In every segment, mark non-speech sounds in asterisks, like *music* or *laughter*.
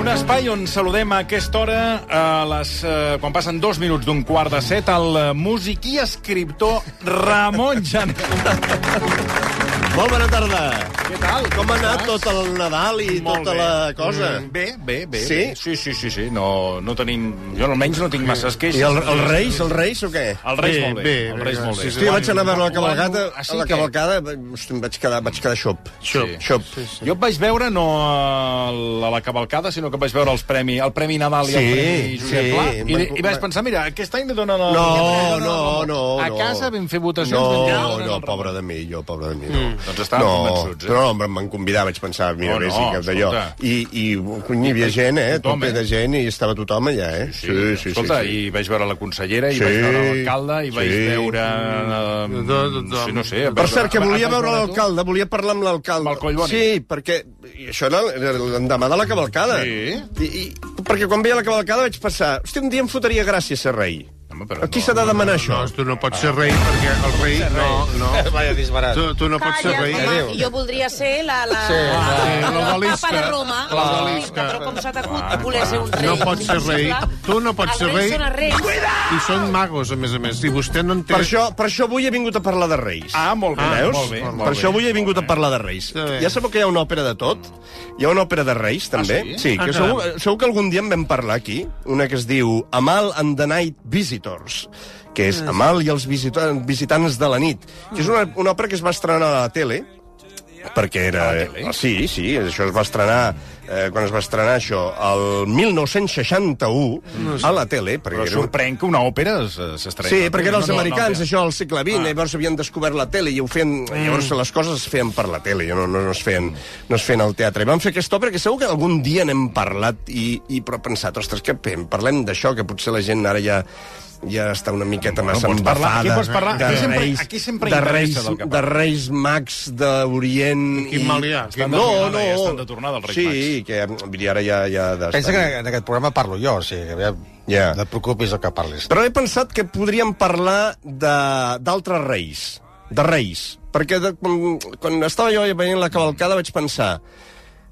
Un espai on saludem a aquesta hora, a les, eh, quan passen dos minuts d'un quart de set, el eh, músic i escriptor Ramon Janel. Molt bona tarda. Què tal? Com ha anat tot el Nadal i Molt tota bé. la cosa? Mm, Bé, bé, bé. Sí? bé. Sí, sí, sí, sí. No, no tenim... Jo almenys no tinc masses queixes. I el, els Reis, els Reis o què? El Reis Bé, molt bé. bé, el Reis bé, molt bé. sí, sí. Jo vaig anar a veure la cavalcada, Ah, sí, a la cavalcada, hosti, em vaig quedar, vaig quedar xop. Xop. Xop. Jo et vaig veure no a la cavalcada, sinó que vaig veure els premi, el Premi Nadal i el Sí, Premi Josep sí. Pla. I, I vaig pensar, mira, aquest any li donen el... No, no, el- no, A no. casa vam fer votacions. No, no, pobre de mi, jo, pobre de mi, no. Doncs estàvem no, convençuts, eh? Però no, em van convidar, vaig pensar, mira, No, bé, no, sí que d'allò. I, i hi havia gent, eh, Tothom, tope eh? de gent, i estava tothom allà, eh? Sí, sí, Escolta, sí. i vaig veure la consellera, i Sí, vaig veure l'alcalde, i vaig sí. veure... Eh, sí, no sé... Per cert, que volia vaig veure l'alcalde, volia parlar amb l'alcalde. Amb el Collboni. Sí, perquè i això era l'endemà de la cavalcada. Sí. I, i, perquè quan veia la cavalcada vaig pensar, hòstia, un dia em fotria gràcia ser rei. Home, però A qui no, s'ha de demanar això? No, tu no pots ser rei, perquè el rei... No, no. *laughs* Vaya disbarat. Tu, tu no pots ser rei. home, jo voldria ser la... la, Sí, la, sí, la, l'obelisca. papa de Roma. L'obelisca. Però com s'ha t'acut voler ser un rei? No pots ser rei. Tu no pots ser Els rei. reis són els reis. I són magos, a més a més. I vostè no en té... Per això, per això avui he vingut a parlar de reis. Ah, molt bé. Veus? molt bé, per això avui he vingut a parlar de reis. Ja sabeu que hi ha una òpera de tot? Hi ha una òpera de reis, també? sí? Sí, Ah, que caram. segur, segur que algun dia en vam parlar aquí. Una que es diu Amal and the Night Visitors que és Amal i els visita visitants de la nit, que és una, una òpera que es va estrenar a la tele, perquè era... Sí, sí, això es va estrenar... Eh, quan es va estrenar això, el 1961, a la tele, perquè Però era, sorprèn que una òpera es- s'estreni. Sí, perquè eren els No, no, americans, no, això, al segle XX, ah. llavors havien descobert la tele i ho feien... Mm. Llavors les coses es feien per la tele, no, no, no, es feien, no es feien al teatre. I vam fer aquesta obra que segur que algun dia n'hem parlat i, i però pensat, ostres, què fem? Parlem d'això, que potser la gent ara ja ja està una miqueta massa parlar- embafada. aquí pots parlar- de aquí sempre- reis, aquí sempre de reis, que de reis mags d'Orient... Quin mal hi ha? Estan No, no. ja estan de tornada els reis sí, mags. que vull dir, ara ja... ja Pensa que en aquest programa parlo jo, o sigui, que aviam, Ja. no et preocupis el que parlis. Però he pensat que podríem parlar de- d'altres reis, de reis. Perquè de, quan, quan estava jo veient la cavalcada vaig pensar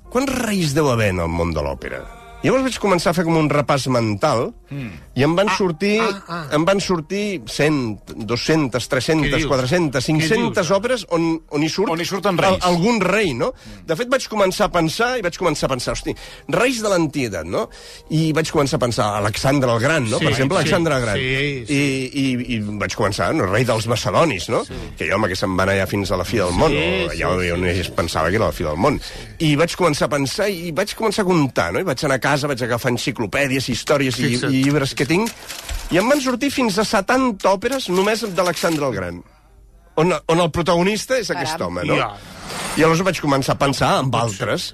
quants reis deu haver en el món de l'òpera? Llavors vaig començar a fer com un repàs mental mm. i em van sortir ah, ah. em van sortir 100, 200, 300, Què dius? 400, 500 dius? òperes on, on hi surt On hi surten reis. al- algun rei, no? De fet, vaig començar a pensar i vaig començar a pensar, hosti, reis de l'antiguitat, no? I vaig començar a pensar Alexandre el Gran, no? Sí, per exemple, sí, Alexandre el Gran. sí, sí. I, i, i vaig començar, no, rei dels macedonis, no? Sí. Que jo, home, que se'n van allà fins a la fi del món, Sí, o sí, allà sí, on es pensava que era la fi del món. I vaig començar a pensar i vaig començar a comptar, no? I vaig anar a casa, vaig agafar enciclopèdies, històries i, i llibres que tinc, i em van sortir fins a 70 òperes només d'Alexandre el Gran. On, on el protagonista és aquest Caram. home, no? Ja. I aleshores vaig començar a pensar en altres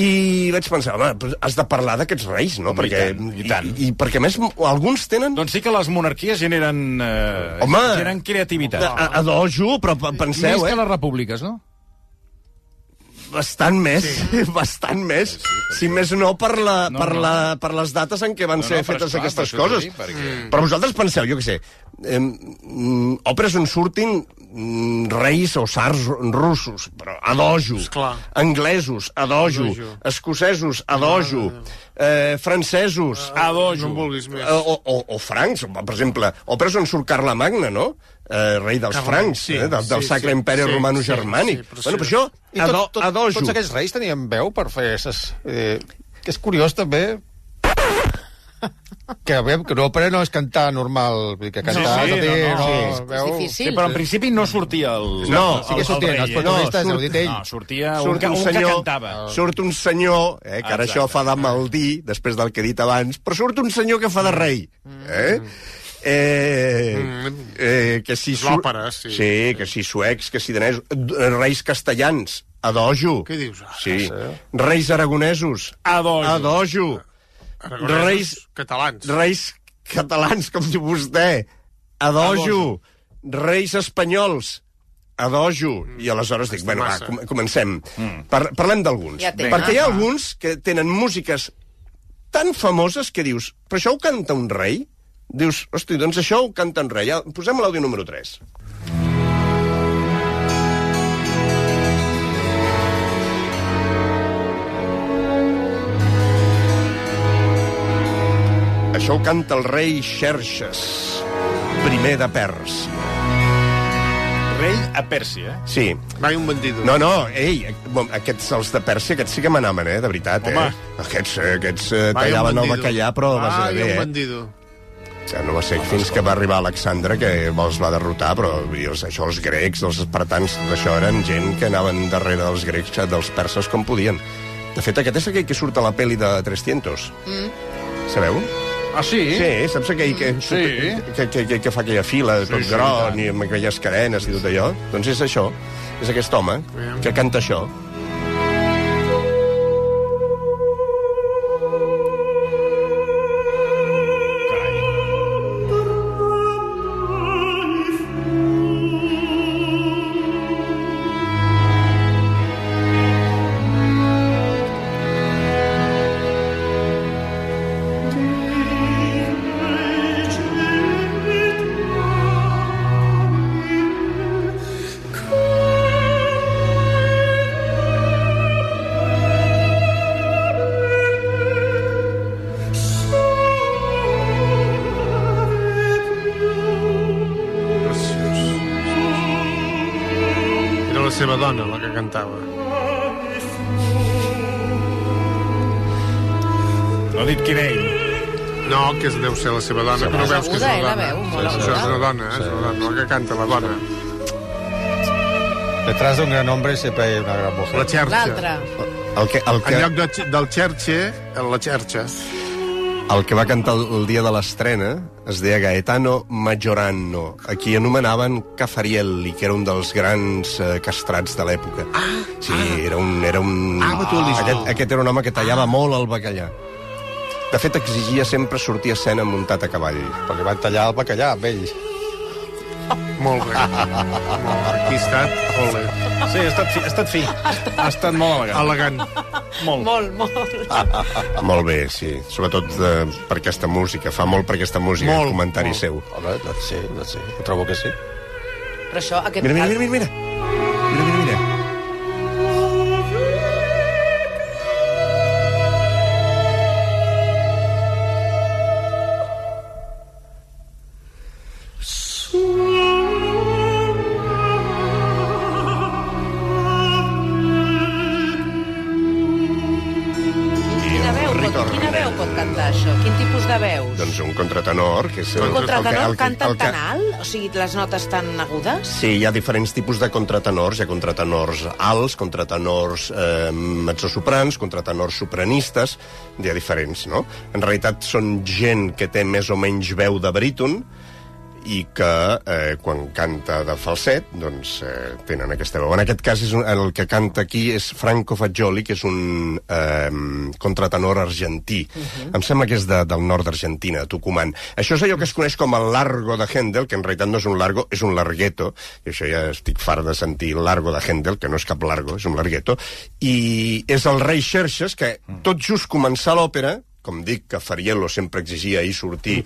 i vaig pensar, home, has de parlar d'aquests reis, no? Home, perquè, i tant, i tant. I, i perquè a més alguns tenen Doncs sí que les monarquies generen, eh, Home! generen creativitat. a, a dojo, però pe- penseu, Més que eh? les repúbliques, no? Bastant més, sí. *laughs* bastant més. Sí, sí, si més no per, la, No, per, no. la, per les dates en què van No, ser no, fetes esclar, aquestes coses. dic, perquè- Però vosaltres penseu, jo què sé, eh, mm, òperes on surtin mm, reis o sars russos, però a dojo, Esclar. anglesos, a dojo, A dojo. escocesos, a dojo, eh, francesos, A dojo. No vulguis més. Eh, o, o, o francs, per exemple, òperes on surt Carla Magna, no? Eh, rei dels francs, sí, eh, del, del sí, Sacre sí, Imperi sí, Romano-Germànic. sí, sí, però bueno, sí. per això, I tot, tot, a dojo. tots aquells reis tenien veu per fer... Ses, eh, que és curiós, també, *laughs* que, veiem que l'òpera no és cantar normal, vull dir que cantar... sí, tot i- no, no, no, sí. veu... És difícil. Sí, però en principi no sortia el... No, sí que sortien, els protagonistes, no, dit ell. No, sortia un, Surt que, un, un que senyor, cantava. surt un senyor, eh, que ara Exacte. això fa de maldir, després del que he dit abans, però surt un senyor que fa de rei. Eh? Eh, eh, que si... su- L'òpera, sí. Sí, que si suecs, que si danesos, eh, reis castellans, Adojo. Què dius? Ah, Sí. Reis aragonesos. Adojo. Adojo. Aragonesos Reis- catalans. Reis catalans, com diu vostè. Adojo. Reis espanyols. Adojo. I aleshores dic, bueno, va, com comencem. Par parlem d'alguns. Ja. Perquè hi ha alguns que tenen músiques tan famoses que dius, però això ho canta un rei? Dius, hosti, doncs això ho canta un rei. Ja, posem l'àudio número 3. Això ho canta el rei Xerxes, primer de Pèrsia. Rei a Pèrsia. Sí. Vai un bandido. No, no, ei, aquests, els de Pèrsia, aquests sí que manaven, eh, de veritat, Home. eh? Aquests, eh, aquests eh, un tallaven el bacallà, però vas a Vai bé, un eh? bandido. Ja no va ser fins que va arribar Alexandre que els va derrotar, però i els, això els grecs, els espartans, tot això eren gent que anaven darrere dels grecs, dels perses com podien. De fet, aquest és aquell que surt a la pel·li de 300. Mm. Sabeu? Ah, sí? Sí, saps aquell que, Sí. que, que, que, que fa aquella fila tot sí, gron i tant. i amb aquelles cadenes i tot allò? Doncs és això, és aquest home que canta això. Ser la seva dona, que no veus que és una eh, la dona. Això és una dona, eh? és una dona, la que canta, la dona. Detrás de un gran hombre siempre hay una gran mujer. La xerxa. L'altre. El que, el En que, lloc de, del xerxe, la xerxa. el que va cantar el, el dia de l'estrena es deia Gaetano Majorano, a qui anomenaven Cafarielli, que era un dels grans eh, castrats de l'època. Ah, sí, era un... Era un Ah, aquest, aquest era un home que tallava molt el bacallà. De fet, exigia sempre sortir a escena muntat a cavall. Perquè van tallar el bacallà amb ell. Molt bé. Aquí ha estat, ole, Sí, ha estat fi. Ha estat, fi. Ha estat molt elegant. elegant. Molt. Molt, molt. Molt bé, sí. Sobretot eh, per aquesta música. Fa molt per aquesta música, Molt, el comentari molt. seu. Home, sí, doncs sí. Ho trobo que sí. Però això, aquest... Mira, mira, mira, mira. Mira, que és... Un contratenor el que- canta el que- tan alt? O sigui, les notes tan agudes? Sí, hi ha diferents tipus de contratenors. Hi ha contratenors alts, contratenors eh, mezzosoprans, contratenors sopranistes, hi ha diferents, no? En realitat són gent que té més o menys veu de baríton i que eh, quan canta de falset doncs eh, tenen aquesta veu. En aquest cas és un, el que canta aquí és Franco Fagioli, que és un eh, contratenor argentí. Uh -huh. Em sembla que és de, del nord d'Argentina, de Tucumán. Això és allò que es coneix com el largo de Händel, que en realitat no és un largo, és un largueto, i això ja estic fart de sentir largo de Händel, que no és cap largo, és un largueto, i és el rei Xerxes que tot just començar l'òpera com dic, que Fariello sempre exigia ahir sortir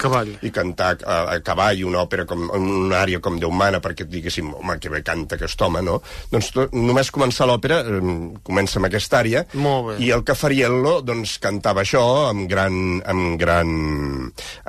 i cantar a, a cavall una òpera com una àrea com Déu mana perquè diguéssim, home, que bé canta aquest home, no? Doncs to, només començar l'òpera eh, comença amb aquesta àrea i el Cafariello doncs cantava això amb gran, amb gran,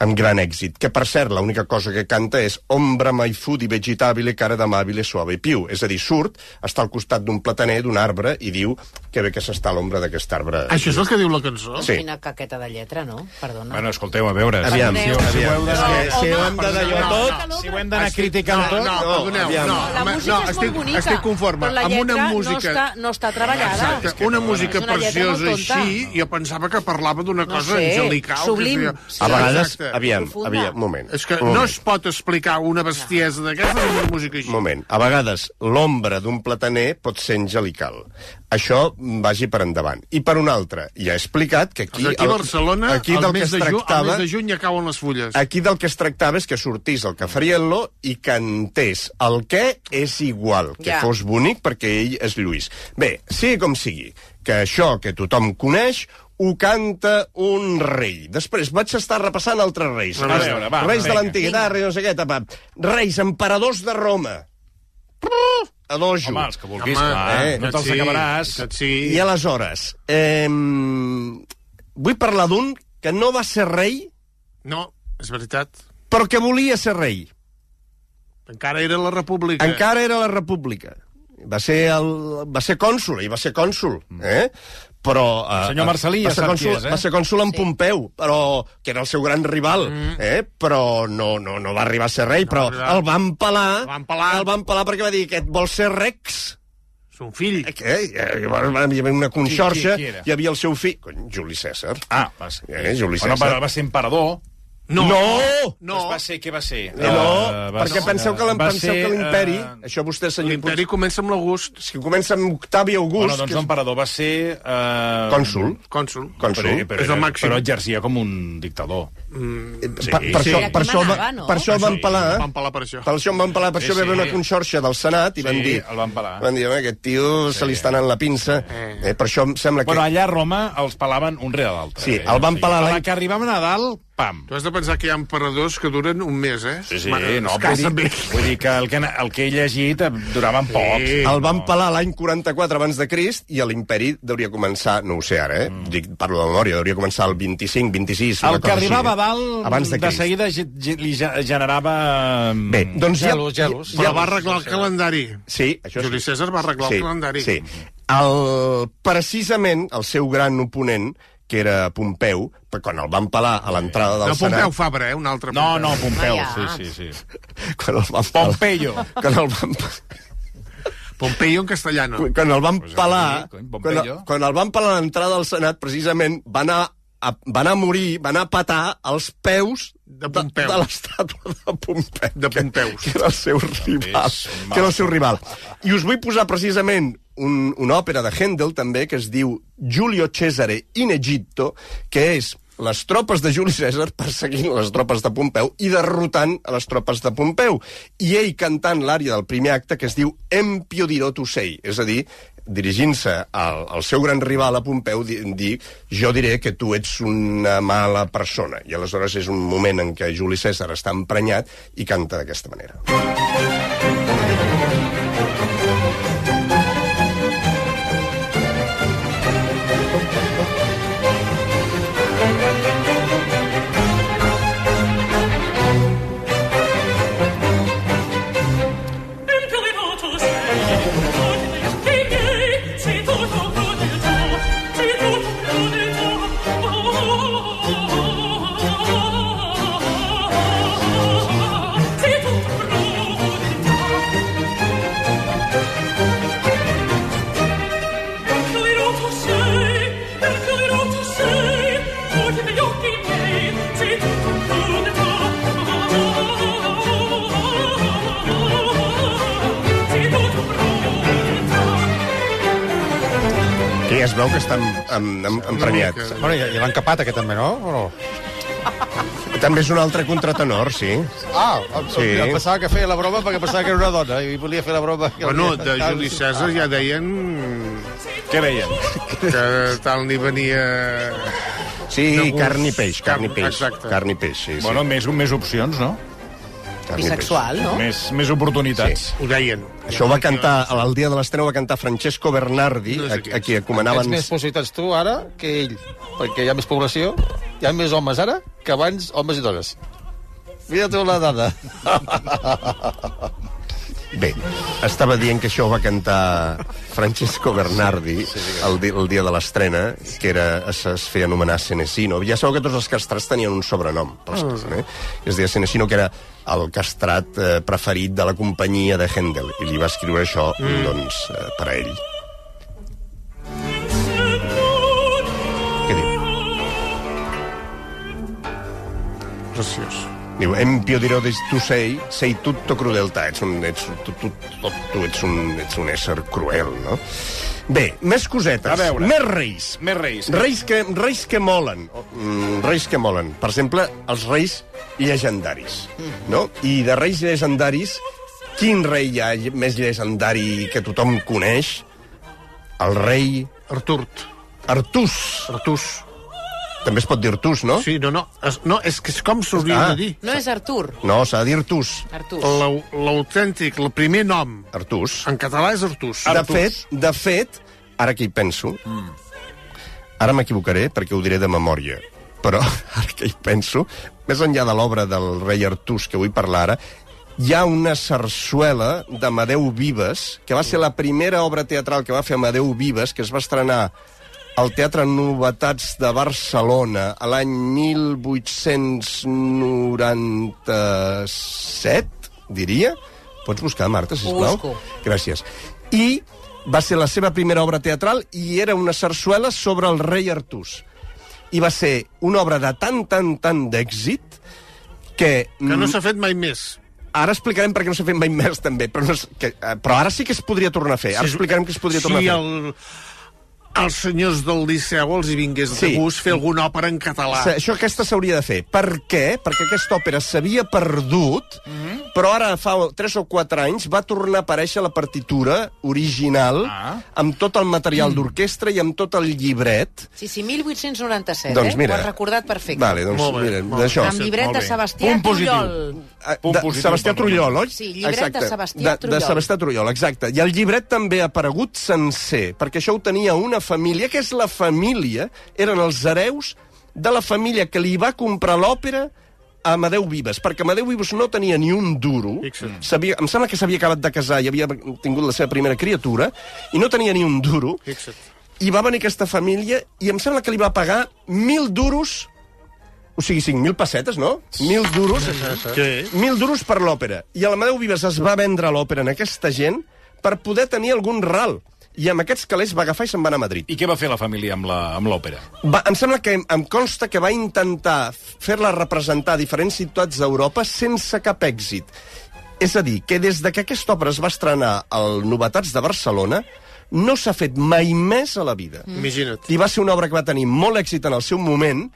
amb gran èxit. Que, per cert, l'única cosa que canta és ombra mai di vegetabile cara d'amabile suave piu. És a dir, surt, està al costat d'un plataner, d'un arbre, i diu que que bé que s'està a l'ombra d'aquest arbre. Això és el que diu la cançó? Sí. Quina caqueta de lletra, no? Perdona. Bueno, escolteu, a veure... Aviam, si, si, ho d'anar- que si ho hem de d'allò no, tot... no, si ho hem d'anar criticant no, tot... no, No, perdoneu, aviam. no, La música no, és estic, molt bonica, estic conforme. però la amb una lletra música... no està, no està treballada. Exacte, una música És una lletra molt preciosa tonta. així, jo pensava que parlava d'una No cosa sé, angelical. sublim. Que. A vegades, aviam, aviam, un moment. És que no es pot explicar una bestiesa d'aquesta amb una música així. Un moment. A vegades, l'ombra d'un plataner pot ser angelical. Això vagi per endavant. I per un altre, ja he explicat que aquí... Aquí, a Barcelona, aquí al del que mes, es de ju, al tractava, mes de juny ja cauen les fulles. Aquí del que es tractava és que sortís el Cafariello i cantés el què és igual, que Ja. fos bonic perquè ell és Lluís. Bé, sigui com sigui, que això que tothom coneix ho canta un rei. Després vaig estar repassant altres reis. A veure, va, reis de vinga. l'antiguitat, reis no sé què, tapa. Reis, emperadors de Roma. A dojo. Home, els que vulguis, Home, clar, eh, no te'ls sí, acabaràs. sí. I aleshores, eh, vull parlar d'un que no va ser rei, No, és veritat. però que volia ser rei. Encara era la república. Encara era la república. Va ser, el, va ser cònsul, i va ser cònsul, eh? Però... Eh, El senyor Marcelí va ja ser sap cònsul, qui és, eh? Va ser cònsul en Pompeu, però, que era el seu gran rival, eh? Però no, no, no va arribar a ser rei, però arribar. el van pelar, El van pelar. el van pelar perquè va dir que vol ser rex. Son fill. Eh, Què? Hi havia una conxorxa, qui era? hi havia el seu fill... Juli César. Ah, va ser. Eh, Juli Bueno, César. però va ser emperador. No! No! No! Doncs va ser, què va ser? Eh, no, Eh, va perquè ser- penseu que, l'imperi... eh, Això vostè, senyor L'imperi comença amb l'August. Que comença amb Octavi August, Bueno, doncs que és l'emperador va ser... Eh, cònsul. Cònsul. Cònsul. Però, però, És el màxim. però exercia com un dictador. Sí, Sí. per, per, Sí. això, per, això, manava, va, no? per això el van Sí. pelar, eh? Van pelar per això. Per això em van pelar, per Sí, això va haver sí. una conxorxa del Senat i van Sí, dir... el van pelar. Van dir, home, aquest tio se li està anant la pinça. Eh, per això em sembla que... Bueno, allà a Roma els pelaven un rere l'altre. Sí, eh? el van pelar A la que arribaven a dalt, pam. Tu has de pensar que hi ha emperadors que duren un mes, eh? Sí, sí, Ma- no, vull dir, vull dir que el que, el que he llegit eh, duraven poc. Sí. El van pelar l'any 44 abans de Crist i l'imperi hauria començar, no ho sé ara, eh? Mm. Dic, parlo de memòria, hauria començar el 25, 26, una El que arribava així, eh? dalt, abans de, de seguida ge- ge- li ge- generava... mm, Bé, doncs ja... gelos, gelos. Però va arreglar el calendari. Sí, això Juli. César va arreglar sí, el calendari. Sí. El, precisament el seu gran oponent, que era Pompeu, però quan el van pelar a l'entrada del No, Pompeu Senat... Fabra, eh? Un altre No, Pompeu. no, Pompeu, Ah, ja. sí, sí, sí. Quan el van pelar, Pompeyo. quan el van, Pompeyo en castellano. quan el van pelar, quan, Pompeyo. quan el van pelar a l'entrada del Senat, precisament va anar a, va anar a morir, va anar a patar als peus De Pompeu. de, de l'estàtua de Pompeu. De Pompeus. Que, que era el seu rival. Que era el seu rival. I us vull posar precisament un, una òpera de Handel, també, que es diu Giulio Cesare in Egitto, que és les tropes de Juli César perseguint les tropes de Pompeu i derrotant a les tropes de Pompeu. I ell cantant l'àrea del primer acte que es diu Empio dirò tu sei, és a dir, dirigint-se al, al seu gran rival a Pompeu, di, dir, jo diré que tu ets una mala persona. I aleshores és un moment en què Juli César està emprenyat i canta d'aquesta manera. Veu que està em, em, em, emprenyat. Bueno, i, i l'han capat, aquest també, no? O no? També és un altre contratenor, sí. Ah, Sí. pensava que feia la broma perquè pensava que era una dona i volia fer la broma. Bueno, de Juli César ja deien Què veien? que tal ni venia... Sí, carn i peix, carn i peix. exacte. Carn i peix, sí. sí. Bueno, més, més opcions, no? Bisexual, no? Més, més oportunitats. Ho deien. Això ho va cantar, al dia de l'estrena ho va cantar Francesco Bernardi, No a, aquí. a qui comanaven... Tens més possibilitats tu ara que ell, perquè hi ha més població, hi ha més homes ara que abans homes i dones. Mira tu la dada. *laughs* Bé, estava dient que això ho va cantar Francesco Bernardi el, di el dia de l'estrena, que era, es, es feia anomenar Senesino. Ja sabeu que tots els castrats tenien un sobrenom. Pels, eh? Es deia Senesino, que era el castrat eh, preferit de la companyia de Händel, i li va escriure això, mm. doncs, eh, per a ell. Què diu? Preciós. Diu, empio dirò de tu sei, sei tutto crudeltà. Ets un, ets, tu, tu, tu, tu ets, un, ets un ésser cruel, no? Bé, més cosetes. A veure. Més reis. Més reis. Reis que, reis que molen. Mm, reis que molen. Per exemple, els reis llegendaris. No? I de reis llegendaris, quin rei hi ha més llegendari que tothom coneix? El rei Arturt. Artús. Artús. També es pot dir Artús, no? Sí, no, no. Es, no, és que és com s'hauria Ah. de dir. No és Artur. No, s'ha de dir Artús. Artur. L'au- L'autèntic, el primer nom Artús. en català és Artús. De fet, de fet, ara que hi penso, ara m'equivocaré perquè ho diré de memòria, però *laughs* ara que hi penso, més enllà de l'obra del rei Artús que vull parlar ara, hi ha una sarsuela d'Amadeu Vives, que va ser la primera obra teatral que va fer Amadeu Vives, que es va estrenar al Teatre Novetats de Barcelona a l'any 1897, diria. Pots buscar, Marta, sisplau? busco. Gràcies. I va ser la seva primera obra teatral i era una sarsuela sobre el rei Artús. I va ser una obra de tan, tan, tan d'èxit que... Que no mm, s'ha fet mai més. Ara explicarem per què no s'ha fet mai més, també, però, no, és- que, eh, però ara sí que es podria tornar a fer. Ara Si- explicarem que es podria tornar si a fer. el, als senyors del Liceu els hi vingués Sí. de gust fer alguna òpera en català. Això aquesta s'hauria de fer. Per què? Perquè aquesta òpera s'havia perdut, Mhm. però ara fa 3 o 4 anys va tornar a aparèixer la partitura original Ah. amb tot el material d'orquestra i amb tot el llibret. Sí, sí, 1897, Doncs eh? mira. Ho has recordat perfecte. Vale, doncs Molt bé, mira, d'això. Amb llibret de. Sebastià Punt positiu. Trullol. Eh, Punt de positiu Sebastià Trullol, oi? Sí, llibret de Sebastià de, Trullol. De Sebastià Trullol, exacte. I el llibret també ha aparegut sencer, perquè això ho tenia una família, que és la família, eren els hereus de la família que li va comprar l'òpera a Amadeu Vives, perquè Amadeu Vives no tenia ni un duro, Fixa't. sabia, em sembla que s'havia acabat de casar i havia tingut la seva primera criatura, i no tenia ni un duro, Fixa't. i va venir aquesta família i em sembla que li va pagar mil duros o sigui, 5.000 pessetes, no? 1.000 duros. Sí. 1.000 duros per l'òpera. I l'Amadeu Vives es va vendre l'òpera en aquesta gent per poder tenir algun ral. I amb aquests calés va agafar i se'n va anar a Madrid. I què va fer la família amb la- amb l'òpera? Va, em sembla que em consta que va intentar fer-la representar a diferents ciutats d'Europa sense cap èxit. És a dir, que des de que aquesta obra es va estrenar al Novetats de Barcelona, no s'ha fet mai més a la vida. Mm. Imagina't. I va ser una obra que va tenir molt èxit en el seu moment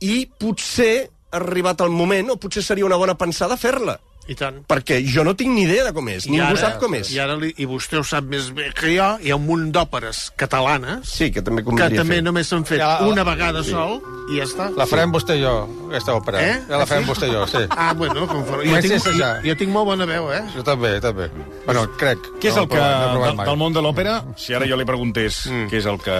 i potser ha arribat el moment, o potser seria una bona pensada fer-la. I tant. Perquè jo no tinc ni idea de com és. I Ningú ara- sap com és. I, ara li, I vostè ho sap més bé que jo, hi ha un munt d'òperes catalanes Sí, que també que també fer. només s'han fet Ja, la- una vegada sol i ja està. La farem vostè i jo, aquesta òpera. Eh? Ja la farem Sí? vostè i jo, sí. *laughs* Ah, bueno, com fa... jo, tinc, a assajar. jo, jo tinc molt bona veu, eh? Jo també, també. Bueno, crec. Què és No el que, no del, del món de l'òpera, si ara jo li preguntés Mm. què és el que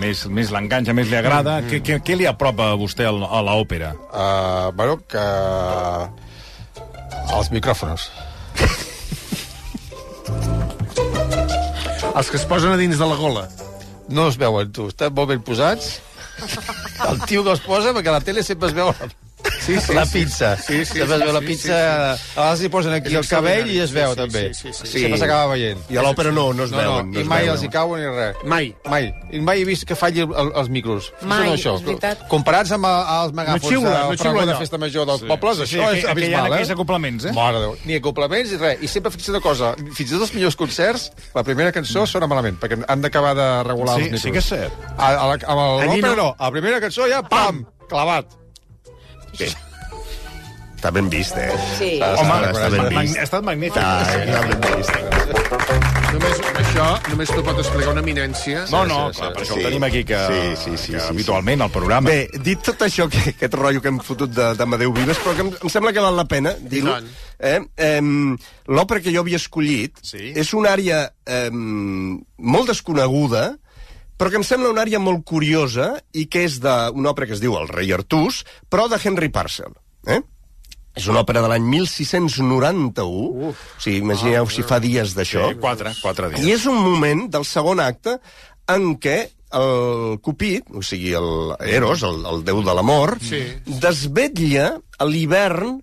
més, més l'enganxa, més li agrada, què, què, què li apropa a vostè a l'òpera? Uh, bueno, que... Els micròfons. Els que es posen a dins de la gola. No es veuen, tu. Estan molt ben posats. El tio que els posa, perquè a la tele sempre es veu Sí, sí, la sí. pizza. Sí, sí, sempre es sí, veu la sí, pizza... A vegades li posen aquí el cabell i es veu, extraordinari. també. Sí, sí, sí, sí. Sempre s'acaba veient. I a l'òpera no, no es No, veuen. no, es i mai veuen. els hi cauen ni res. Mai. Mai. I mai he vist que falli el, el, els micros. Mai, Són això. és veritat. Comparats amb el- els megàfons xiula, no del xiula pregó de festa major dels pobles, Sí, això és que hi ha abismal, eh? aquells acoplaments, eh? Mare Déu. Ni acoplaments ni res. I sempre fixa't una cosa, fins i tot els millors concerts, la primera cançó sona malament, perquè han d'acabar de regular Sí, els micros. sí que és cert. A, a la, amb l'òpera no. no. A la primera cançó ja, pam, clavat. Bé. Està ben vist, eh? Sí. Ah, Home, està ha ben estat, vist. ha estat magnífic. Ah, està ben vist. Només, això només t'ho pot explicar una eminència. No, no, sí, clar, sí. per això Sí. el tenim aquí, que, Sí, sí, sí, que sí, habitualment al programa. Bé, dit tot això, que, aquest rotllo que hem fotut de- d'Amadeu Vives, però que em, em sembla que val la pena dir-ho. Eh? Eh, L'òpera que jo havia escollit Sí. és una àrea eh, molt desconeguda, però que em sembla una àrea molt curiosa i que és d'una òpera que es diu El rei Artús, però de Henry Purcell. Eh? És una òpera de l'any 1691. Uf. O sigui, imagineu si fa dies d'això. Sí, quatre, quatre dies. I és un moment del segon acte en què el Cupid, o sigui, el Eros, el, el déu de l'amor, sí. desvetlla l'hivern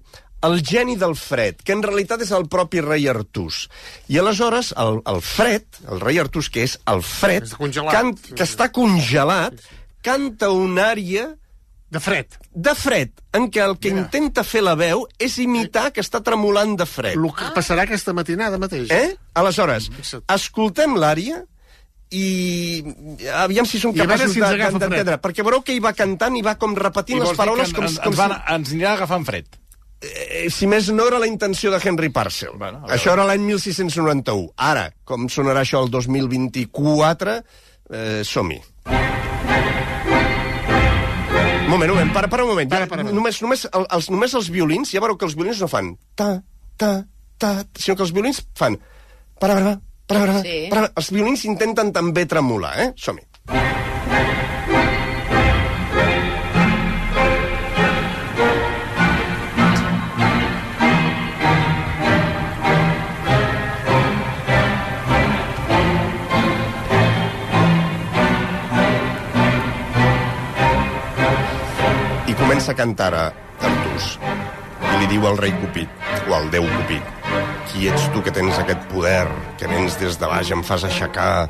el geni del fred, que en realitat és el propi rei Artús. I aleshores el, el fred, el rei Artús, que és el fred, can, que està congelat, canta una ària De fred. de fred, en què el que intenta fer la veu és imitar que està tremolant de fred. El que passarà aquesta matinada mateix. Eh? Aleshores, Fixa't. escoltem l'ària i aviam si som I capaços si d'entendre, perquè veureu que hi va cantant i va com repetint les vols dir paraules que com, ens, com ens, van, ens anirà agafant fred. Si, eh, si més no era la intenció de Henry Parcel. Bueno, això era l'any 1691. Ara, com sonarà això el 2024, eh, som-hi. Un moment, un moment, para, para un moment. Para, para, para. Només, només, el, els, només els violins, ja veureu que els violins no fan ta, ta, ta, sinó que els violins fan para, para, para, para, Sí. para. Els violins intenten també tremolar, eh? Som-hi. Comença a cantar a Artús. I li diu al rei Cupid, o al déu Cupid, qui ets tu que tens aquest poder, que vens des de baix, em fas aixecar,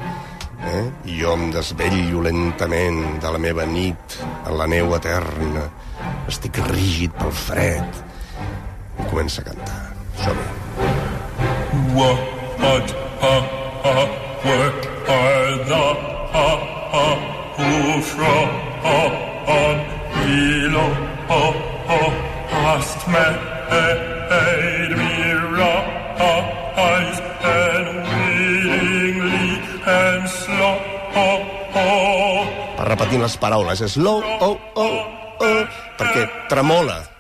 eh? i jo em desvello lentament de la meva nit en la neu eterna. Estic rígid pel fred. I comença a cantar. Som-hi. What ha ha are the ha ha who from ilo ha ha hast made me rise and willingly and slow Va repetint les paraules. És low, oh, oh, oh, perquè tremola.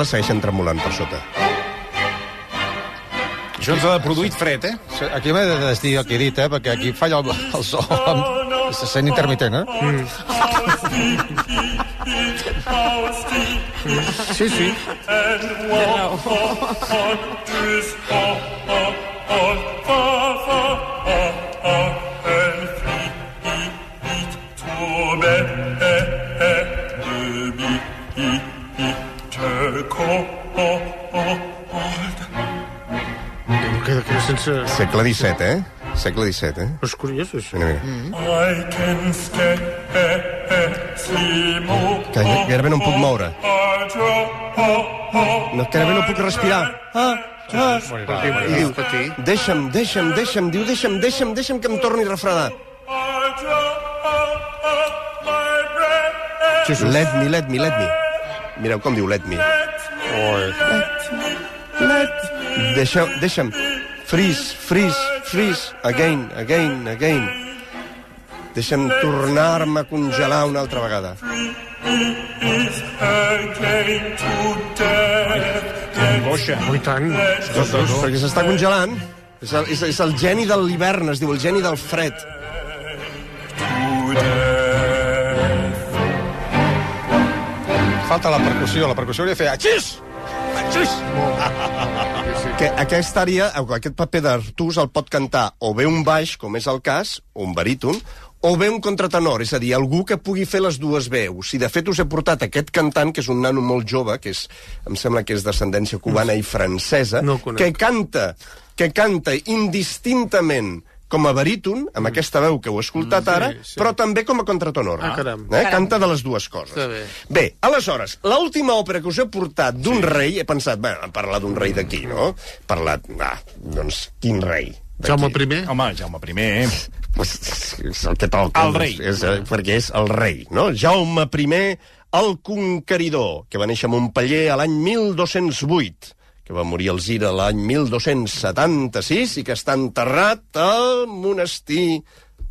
Cordes segueixen tremolant per sota. Això ens ha produït fred, eh? Aquí m'he de desdir el que he dit, eh? Perquè aquí falla el, el so. Amb... Se sent intermitent, eh? Mm. Sí, sí. Queda, queda sense... Segle XVII, eh? Segle XVII, eh? És curiós, això. Mira, mira. I can stay Que gairebé no em puc moure. No, que gairebé no puc respirar. Ah, ah. I diu, deixa'm, deixa'm, deixa'm, diu, deixa'm, deixa'm, deixa'm que em torni a refredar. Let me, let me, let me. Mireu com diu let me. Let, deixa, deixa'm. Freeze, freeze, freeze. Again, again, again. Deixa'm tornar-me a congelar una altra vegada. Angoixa. Oh, i tant. Perquè s'està congelant. És el, és, és el geni de l'hivern, es diu el geni del fred. Falta la percussió. La percussió hauria de fer... Axis! Axis! Que aquesta àrea, aquest paper d'Artús el pot cantar o bé un baix, com és el cas, o un baríton, o bé un contratenor, és a dir, algú que pugui fer les dues veus. I de fet us he portat aquest cantant, que és un nano molt jove, que és, em sembla que és d'ascendència cubana i francesa, No que canta, que canta indistintament com a baríton, amb aquesta veu que heu escoltat ara, sí. però també com a contratenor. Ah, caram. Eh? Canta de les dues coses. Bé. Bé, aleshores, l'última òpera que us he portat d'un sí. rei, he pensat, bé, parlar d'un rei d'aquí, no? Parlat, ah, doncs, quin rei? Jaume I. Home, Jaume I. Pues, és el que toca. El rei. És, eh, perquè és el rei, no? Jaume I, el conqueridor, que va néixer a Montpeller l'any 1208, que va morir al Zira l'any 1276 i que està enterrat al monestir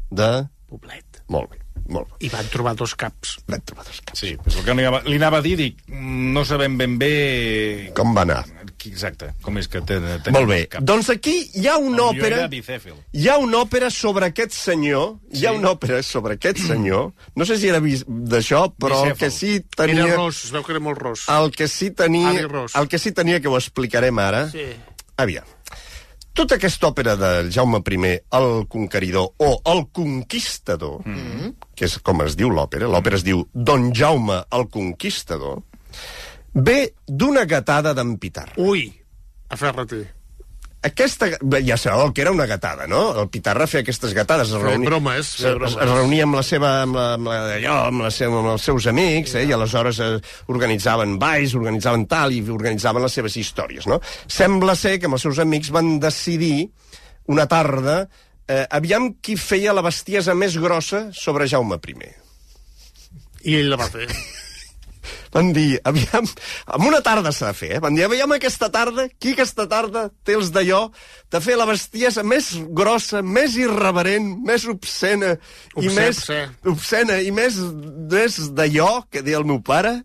de... Poblet. Molt bé, molt bé. I van trobar dos caps. Vam trobar dos caps. Sí, és el que li anava, li anava a dir, dic, no sabem ben bé Com va anar? Exacte, com és que ten, tenim Molt bé. cap. Doncs aquí hi ha una Potser òpera... era bicèfil. Hi ha una òpera sobre aquest senyor, hi ha una òpera sobre aquest senyor, no sé si era d'això, però el Bicèfal. que sí tenia... Era ros, es veu que era molt ros. El que sí tenia, el que sí tenia, que ho explicarem ara... Sí. Aviam. Tota aquesta òpera de Jaume I, el Conqueridor, o el Conquistador, mm -hmm. que és com es diu l'òpera, l'òpera es diu Don Jaume el Conquistador, ve d'una gatada d'en Pitar. Ui, aferra-t'hi. Aquesta, ja sabeu que era una gatada, no? El Pitarra feia aquestes gatades. Es reunia, bromes, es, bromes. es reunia amb la seva, amb, la, amb, la, allò, amb, la seva, amb els seus amics, eh? i aleshores eh, organitzaven balls, organitzaven tal, i organitzaven les seves històries, no? Sembla ser que amb els seus amics van decidir una tarda eh, aviam qui feia la bestiesa més grossa sobre Jaume I. I ell la va fer. *laughs* Van dir, aviam, amb una tarda s'ha de fer, eh? Van dir, aviam aquesta tarda, qui aquesta tarda té els d'allò de fer la bestiesa més grossa, més irreverent, més obscena, i Obscè, més... Obscena, i més, més d'allò, que deia el meu pare,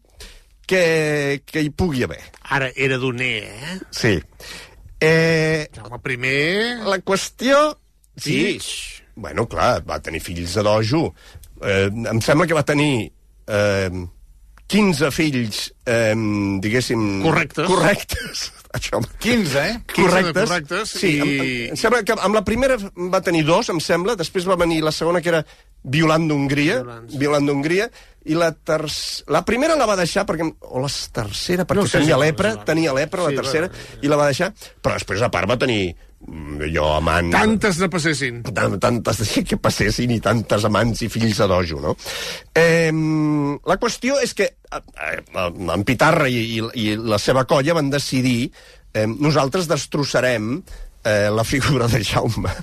que, que hi pugui haver. Ara, era doner, eh? Sí. Eh, Jaume primer... la qüestió... Sí. Fills. Bueno, clar, va tenir fills de dojo. Eh, em sembla que va tenir eh, 15 fills, eh, diguéssim... Correctes. Correctes. Això, 15, eh? 15 de correctes. correctes sí, i- em, em sembla que amb la primera va tenir dos, em sembla, després va venir la segona, que era Violant d'Hongria. Violant d'Hongria, i la tercera... La primera la va deixar perquè... O la tercera, perquè No sé tenia si- lepra, tenia lepra, Sí, la tercera, va- i la va deixar, però després, a part, va tenir mm, jo amant... Tantes ne passessin. Tant- tantes *laughs* que passessin i tantes amants i fills a dojo, no? Eh, la qüestió és que eh, eh, en Pitarra i, i, i la seva colla van decidir eh, nosaltres destrossarem eh, la figura de Jaume *laughs*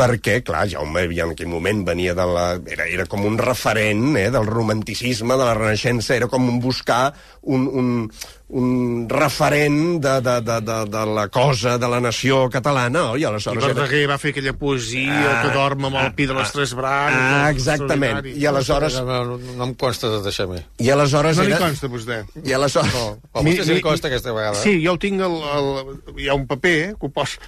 perquè, clar, Jaume havia en aquell moment venia de la... Era, era com un referent eh, del romanticisme, de la Renaixença, era com un buscar un, un, un referent de, de, de, de, de la cosa, de la nació catalana, oi? I Aleshores era- Verdaguer va fer aquella poesia Ah, que dorm amb el pi de les tres branques. Ah, exactament. I aleshores... No, no, no em consta de deixar a mi. I aleshores No li era... consta, a vostè. I aleshores... No, a vostè sí li consta aquesta vegada. Sí, jo ho tinc, el, el, hi ha un paper eh, que ho posa.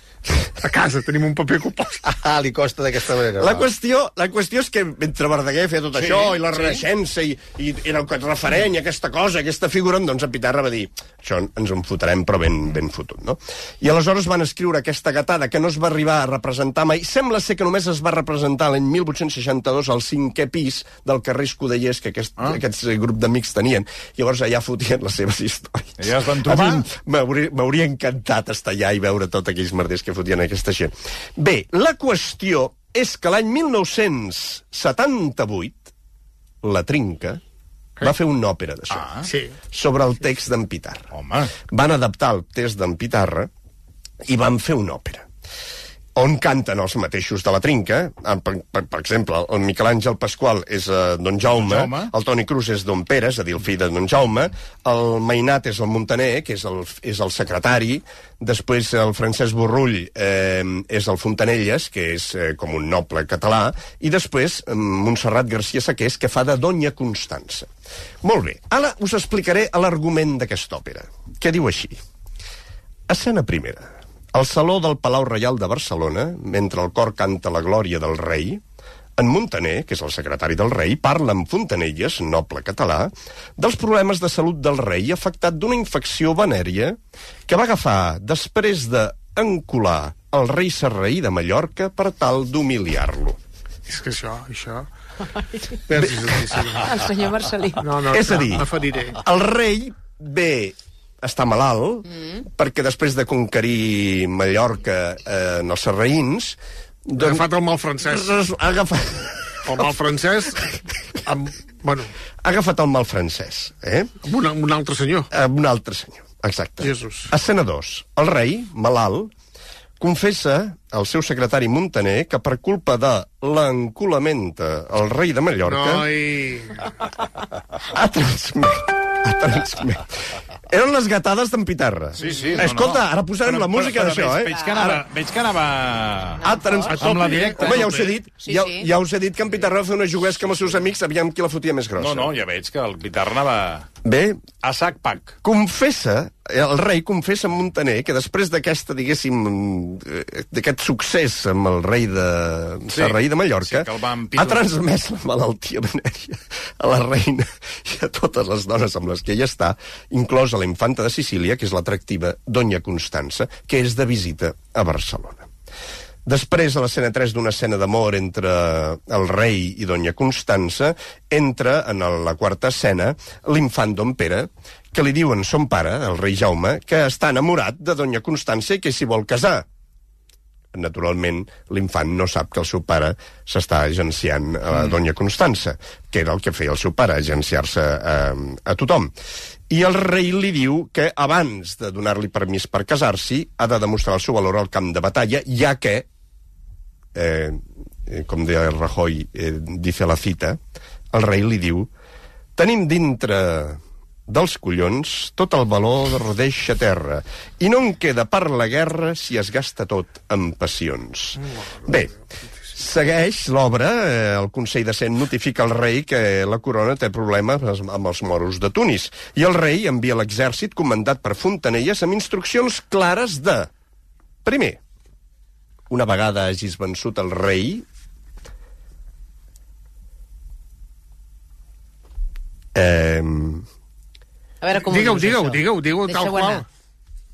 A casa tenim un paper que ho posa. *laughs* Ah, li costa d'aquesta manera. La va. qüestió, la qüestió és que mentre Verdaguer feia tot Sí, això, i la sí. Renaixença, i, i era el referent, i aquesta cosa, aquesta figura, doncs en Pitarra va dir, això ens en fotrem, però ben, ben fotut, no? I aleshores van escriure aquesta gatada que no es va arribar a representar mai. Sembla ser que només es va representar l'any 1862 al cinquè pis del carrer Escudellers, que aquest, ah. aquests eh, grup d'amics tenien. Llavors allà fotien les seves històries. Ja es van trobar? M'hauria encantat estar allà i veure tots aquells merders que fotien aquesta gent. Bé, la qüestió és que l'any 1978, la Trinca va fer una òpera d'això, Ah. Sí. sobre el text d'en Pitarra. Home, Van adaptar el text d'en Pitarra i van fer una òpera on canten els mateixos de la Trinca. Ah, Per, per, per exemple, el Miquel Àngel Pasqual és uh, Don Jaume, Don Jaume. el Toni Cruz és Don Pere, és a dir, el fill de Don Jaume, el Mainat és el Montaner, que és el, és el secretari, després el Francesc Borrull eh, és el Fontanelles, que és eh, com un noble català, i després eh, Montserrat García Saqués, que fa de Doña Constança. Molt bé, ara us explicaré l'argument d'aquesta òpera, que diu així. Escena primera. Al saló del Palau Reial de Barcelona, mentre el cor canta la glòria del rei, en Montaner, que és el secretari del rei, parla amb Fontanelles, noble català, dels problemes de salut del rei afectat d'una infecció venèria que va agafar després de el rei Serraí de Mallorca per tal d'humiliar-lo. És que això, això... Altíssim. El senyor Marcelí. No, no, És a dir, M'aferiré. el rei ve està malalt mm. perquè després de conquerir Mallorca eh, en els serraïns Ha agafat el mal francès. ha agafat, El mal francès amb, bueno, ha agafat el mal francès, eh? amb, un, amb un altre senyor. Amb un altre senyor, exacte. Jesús. Escena 2. El rei, malalt, confessa al seu secretari Montaner que per culpa de l'enculamenta el rei de Mallorca Noi... ha transmet, ha transmet. Eren les gatades d'en Pitarra. Sí, sí, no, Escolta, no. ara posarem Però- la música d'això, eh? Veig que anava... Veig que anava... Ah, trans... A Amb la directa. Home, ja us he dit, Sí, ja, sí. ja us he dit que en Pitarra va fer una juguesca amb els seus amics, aviam qui la fotia més grossa. No, no, ja veig que el Pitar anava Bé, a sac pack. confessa el rei confessa a Montaner que després d'aquesta, diguéssim, eh, d'aquest succés amb el rei de Sí, sí, rei de Mallorca, sí, ha transmès la malaltia venèria a la reina i a totes les dones amb les que ella està, inclosa la infanta de Sicília, que és l'atractiva Doña Constança, que és de visita a Barcelona. Després, a l'escena 3 d'una escena d'amor entre el rei i Doña Constança, entra en la quarta escena l'infant Don Pere, que li diuen son pare, el rei Jaume, que està enamorat de Doña Constança i que s'hi vol casar. Naturalment, l'infant no sap que el seu pare s'està agenciant a la Doña Constança, que era el que feia el seu pare, agenciar-se a, a tothom. I el rei li diu que abans de donar-li permís per casar-s'hi ha de demostrar el seu valor al camp de batalla, ja que, eh, eh, com deia Rajoy, eh, dice la cita, el rei li diu tenim dintre dels collons tot el valor deixa terra i no en queda per la guerra si es gasta tot en passions. Bé, segueix l'obra, eh, el Consell de Cent notifica al rei que la corona té problemes amb els moros de Tunis i el rei envia l'exèrcit comandat per Fontanelles amb instruccions clares de... Primer, una vegada hagis vençut el rei, eh, A veure com Digue-ho, digue-ho, digue-ho, digue-ho tal qual. anar.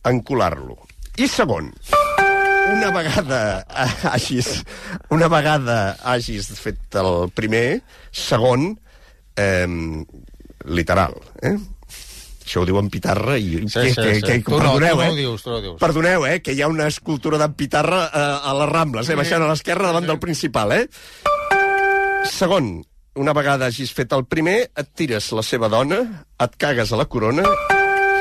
encular-lo. I segon, una vegada hagis, una vegada hagis fet el primer, segon, eh, literal, eh? Això ho diu en Pitarra i... Sí, sí, sí. Tu no, perdoneu, tu no eh? ho dius, tu no ho dius. Perdoneu, eh? Que hi ha una escultura d'en Pitarra eh, a les Rambles, eh? Baixant a l'esquerra davant del principal, eh? Segon, una vegada hagis fet el primer, et tires la seva dona, et cagues a la corona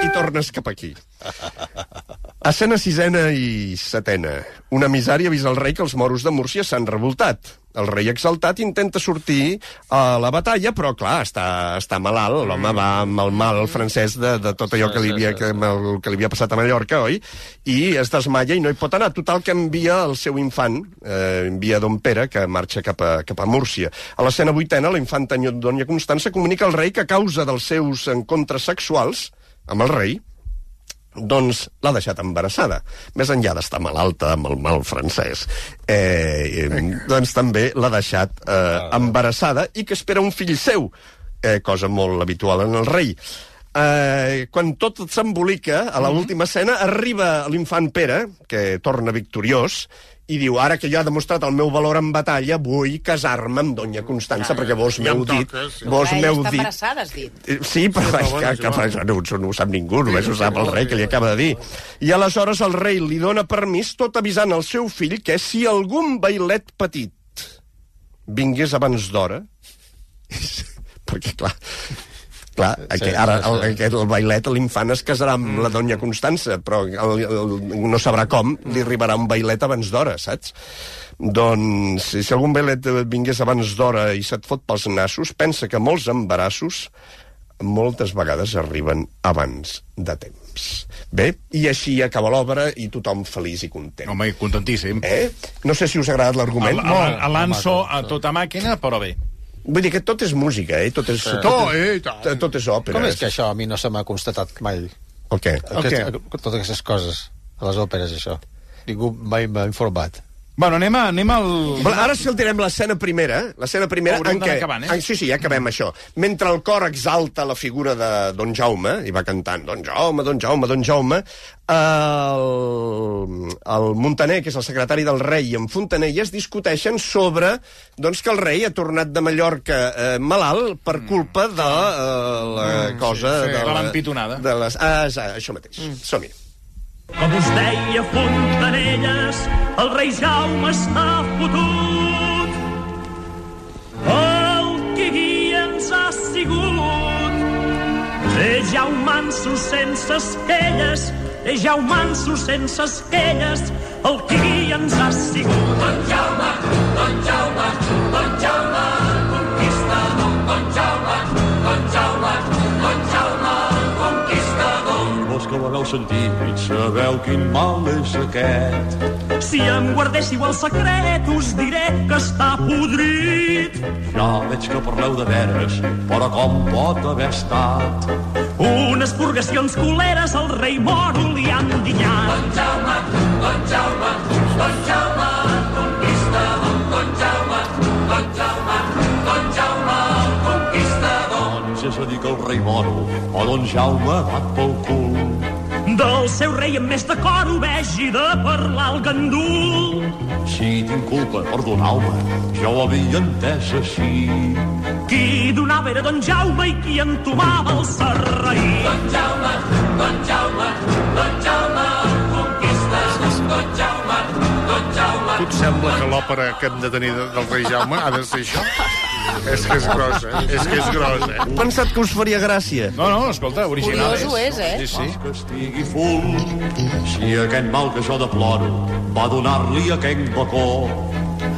i tornes cap aquí. *laughs* Escena sisena i setena. Una misària avisa el rei que els moros de Múrcia s'han revoltat. El rei exaltat intenta sortir a la batalla, però, clar, està, està malalt. L'home va amb el mal francès de, de tot allò que li, havia, que, el que li havia passat a Mallorca, oi? I es desmaia i no hi pot anar. Total, que envia el seu infant, eh, envia Don Pere, que marxa cap a, cap a Múrcia. A l'escena vuitena, la infanta Doña Constança comunica al rei que a causa dels seus encontres sexuals amb el rei, doncs l'ha deixat embarassada. Més enllà d'estar malalta amb el mal francès, eh, doncs també l'ha deixat eh, embarassada i que espera un fill seu, eh, cosa molt habitual en el rei. Eh, quan tot s'embolica, a l'última escena, arriba l'infant Pere, que torna victoriós, i diu, ara que jo he demostrat el meu valor en batalla, vull casar-me amb Doña Constança, perquè vos ja m'heu dit... sí. Vos m'heu està dit... embarassada, has dit. Eh, Sí, però, sí, que, que, que, no, no ho sap ningú, només ho sap el rei, que li acaba de dir. I aleshores el rei li dona permís, tot avisant el seu fill, que si algun bailet petit vingués abans d'hora, *laughs* perquè, clar, clar, sí, aquest, ara el, aquest, el bailet, l'infant es casarà amb la doña Constança, però el, el, no sabrà com, li arribarà un bailet abans d'hora, saps? Doncs, si algun bailet vingués abans d'hora i se't fot pels nassos, pensa que molts embarassos moltes vegades arriben abans de temps. Bé, i així acaba l'obra i tothom feliç i content. Home, contentíssim. Eh? No sé si us ha agradat l'argument. L'Anso a tota màquina, però bé. Vull dir que tot és música, eh? Tot és, tot, Tot, eh, i tant. tot, tot és òpera. Com és que això a mi no se m'ha constatat mai? El què? Aquest, totes aquestes coses, a les òperes, això. Ningú mai m'ha informat. Bueno, anem, a, anem al... Bueno, ara saltarem l'escena primera, l'escena primera Haurem en què... acabant, eh? en, sí, sí, ja acabem això. Mentre el cor exalta la figura de Don Jaume, i va cantant Don Jaume, Don Jaume, Don Jaume, el, el Montaner, que és el secretari del rei, i en Fontanelles discuteixen sobre doncs, que el rei ha tornat de Mallorca eh, malalt per culpa de eh, la cosa... sí, de, de l'empitonada. De les, ah, ja, això mateix. Mm. Som-hi. Com us deia Fontanelles, el rei Jaume està fotut. El que guia ens ha sigut. És Jaume manso sense esquelles, és Jaume manso sense esquelles, el que guia ens ha sigut. Don Jaume, Don Jaume, Don Jaume, sentit, sabeu quin mal és aquest. Si em guardéssiu el secret, us diré que està podrit. Ja veig que parleu de veres, però com pot haver estat? Una les purgacions coleres al rei moro li han dinyat. Don Jaume, Don Jaume, Don Jaume. Doncs és a dir que el rei moro o don Jaume dat pel cul. Del seu rei amb més de cor ho vegi de parlar el gandul. Si tinc culpa, perdoneu-me, jo ho havia entès així. Qui donava era Don Jaume i qui entomava el serraí. Don Jaume, Don Jaume, Don Jaume, conquistes, Don Jaume, Don Jaume. Tu et sembla que l'òpera que hem de tenir de- del rei Jaume ha de ser això? És que és grossa, eh? és que és grossa. He pensat que us faria gràcia. No, no, escolta, original Curiós ho és, eh? Sí, sí. Que estigui full, si aquell mal que jo deploro va donar-li aquell bacó.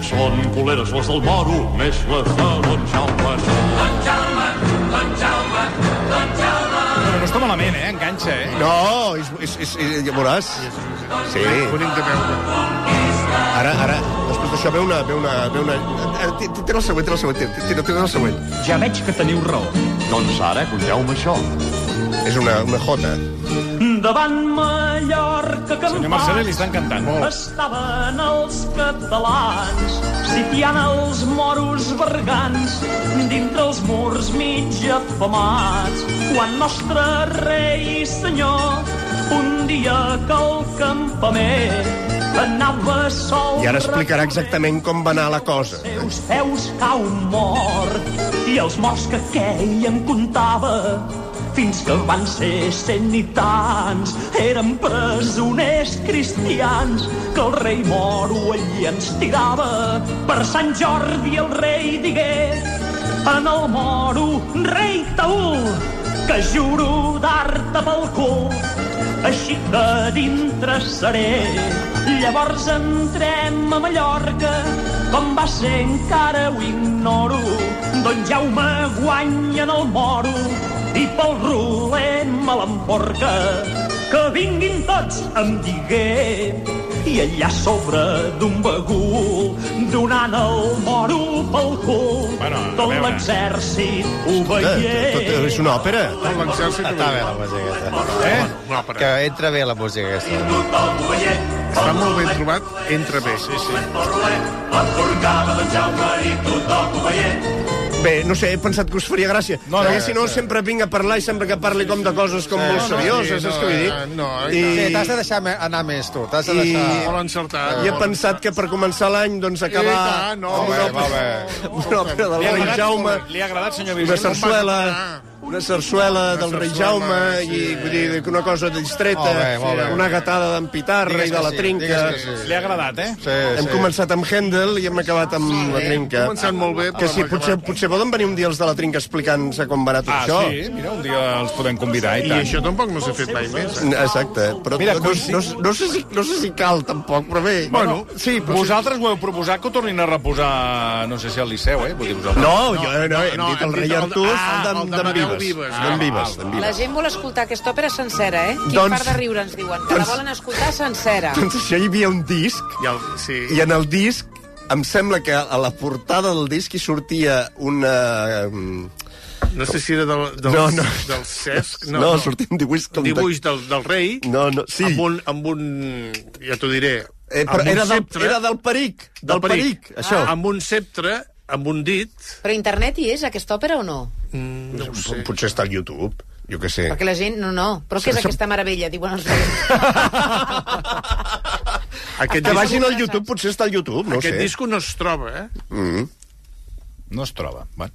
Són coleres les del moro, més les de don Jaume. Don Jaume, Don Jaume, Don Jaume. Però no està malament, eh? Enganxa, eh? No, és, és, és, és, ja veuràs. Sí. Bonic de veure. Ara, ara, després d'això ve una... Ve una, ve una... eh, Tira el següent, tira el següent, tira, tira, tira el següent. Ja veig que teniu raó. Doncs ara, conteu-me això. És una, una jota. Davant Mallorca que Senyor Marcelí, li estan cantant. estaven els catalans sitiant els moros bergants dintre els murs mig afamats quan nostre rei i senyor un dia que al campament I ara explicarà exactament com va anar la cosa. seus peus cau mort i els morts que queien comptava fins que van ser cent i tants eren presoners cristians que el rei moro allí ens tirava per Sant Jordi el rei digué en el moro rei Taül que juro dar-te pel cul així que dintre seré. Llavors entrem a Mallorca, com va ser encara ho ignoro. Don Jaume guanya en el moro i pel roler me l'emporca. Que vinguin tots, em digué, i allà sobre d'un bagul, donant el moro pel cul. Bueno, tot l'exèrcit ho Eh, veié. tot, és una òpera. Tot l'exèrcit... Està bé la música aquesta. Eh? Que entra bé la música aquesta. Tothom ho veié. Està molt ben trobat, entra bé. Sí, sí. I. Bé, no sé, he pensat que us faria gràcia. No, no, Perquè si no, sempre vinc a parlar i sempre que parli com de coses com molt serioses, sí, és que vull dir. no, no, I, Sí, t'has de deixar anar més, tu. T'has de I- deixar... Molt encertat. I he pensat que per començar l'any, doncs, acabar I tant, no, amb una, molt bé, una òpera rei agradat, Jaume, Li ha agradat, senyor una Virgili? sarsuela, una sarsuela Una del rei Jaume, sí. i vull dir, que una cosa distreta, Molt bé, molt bé. una gatada d'en Pitarra i de la sí, trinca. que sí. Li ha agradat, eh? Sí, Hem sí. començat amb Händel i hem acabat amb la trinca. Hem començat molt bé, Que sí, potser, potser poden venir un dia els de la trinca explicant-nos com va anar tot Ah, això. sí? Mira, un dia els podem convidar, i I tant. això tampoc no s'ha fet mai més. Eh? Exacte, però Mira, no, no, no, sé si, no sé si cal tampoc, però bé. Bueno, sí, però vosaltres ho heu proposat que ho tornin a reposar, no sé si al Liceu, eh? Vull dir, vosaltres. No, jo no, no, hem no, dit el hem rei dit el- Artús ah, d'en d'Amadeu Vives. Vives. Ah, Vives, val, d'en La Vives. gent vol escoltar aquesta òpera sencera, eh? Quin Doncs- part de riure ens diuen? Que la doncs- volen escoltar sencera. Doncs això hi havia un disc, I el, sí. i en el disc em sembla que a la portada del disc hi sortia una... No sé si era del, del, No, no. del Cesc. No, no, sortia un dibuix com... de- dibuix del, del rei No, no, sí. amb un, amb un... Ja t'ho diré. Eh, però un era, del, ceptre, era del peric, del, peric, això. Amb un ceptre, amb un dit... Però internet hi és, aquesta òpera, o no? Mm, no ho sé. Potser està al YouTube, jo què sé. Perquè la gent... No, no. Però què és aquesta meravella? Diuen els. *laughs* Aquest, Que vagin al YouTube, potser està al YouTube, no aquest sé. disco no es troba, eh? Mm. No es troba. Bueno,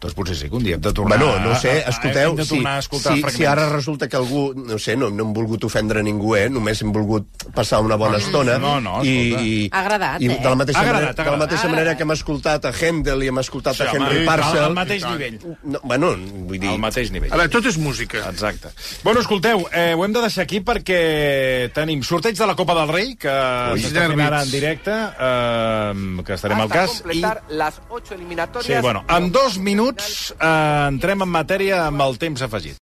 doncs potser sí que un dia hem de tornar... Bueno, no sé, a- a- escolteu, hem de si, tornar a escoltar si, fragments. si ara resulta que algú, no sé, no, no hem volgut ofendre ningú, eh? només hem volgut passar una bona estona. no, no, i, escolta. i, Ha agradat, i eh? de la mateixa, Ha agradat, manera, ha de la agradat. mateixa manera agradat. que hem escoltat a Händel i hem escoltat Sí, a Henry home, Parcel... Al mateix nivell. No, bueno, vull dir... Al mateix nivell. A veure, tot és música. Exacte. Bueno, escolteu, eh, ho hem de deixar aquí perquè tenim sorteig de la Copa del Rei, que s'està fent ara en directe, eh, que estarem al cas. I, las ocho eliminatorias. Sí, bueno, en dos minuts eh, entrem en matèria amb el temps afegit.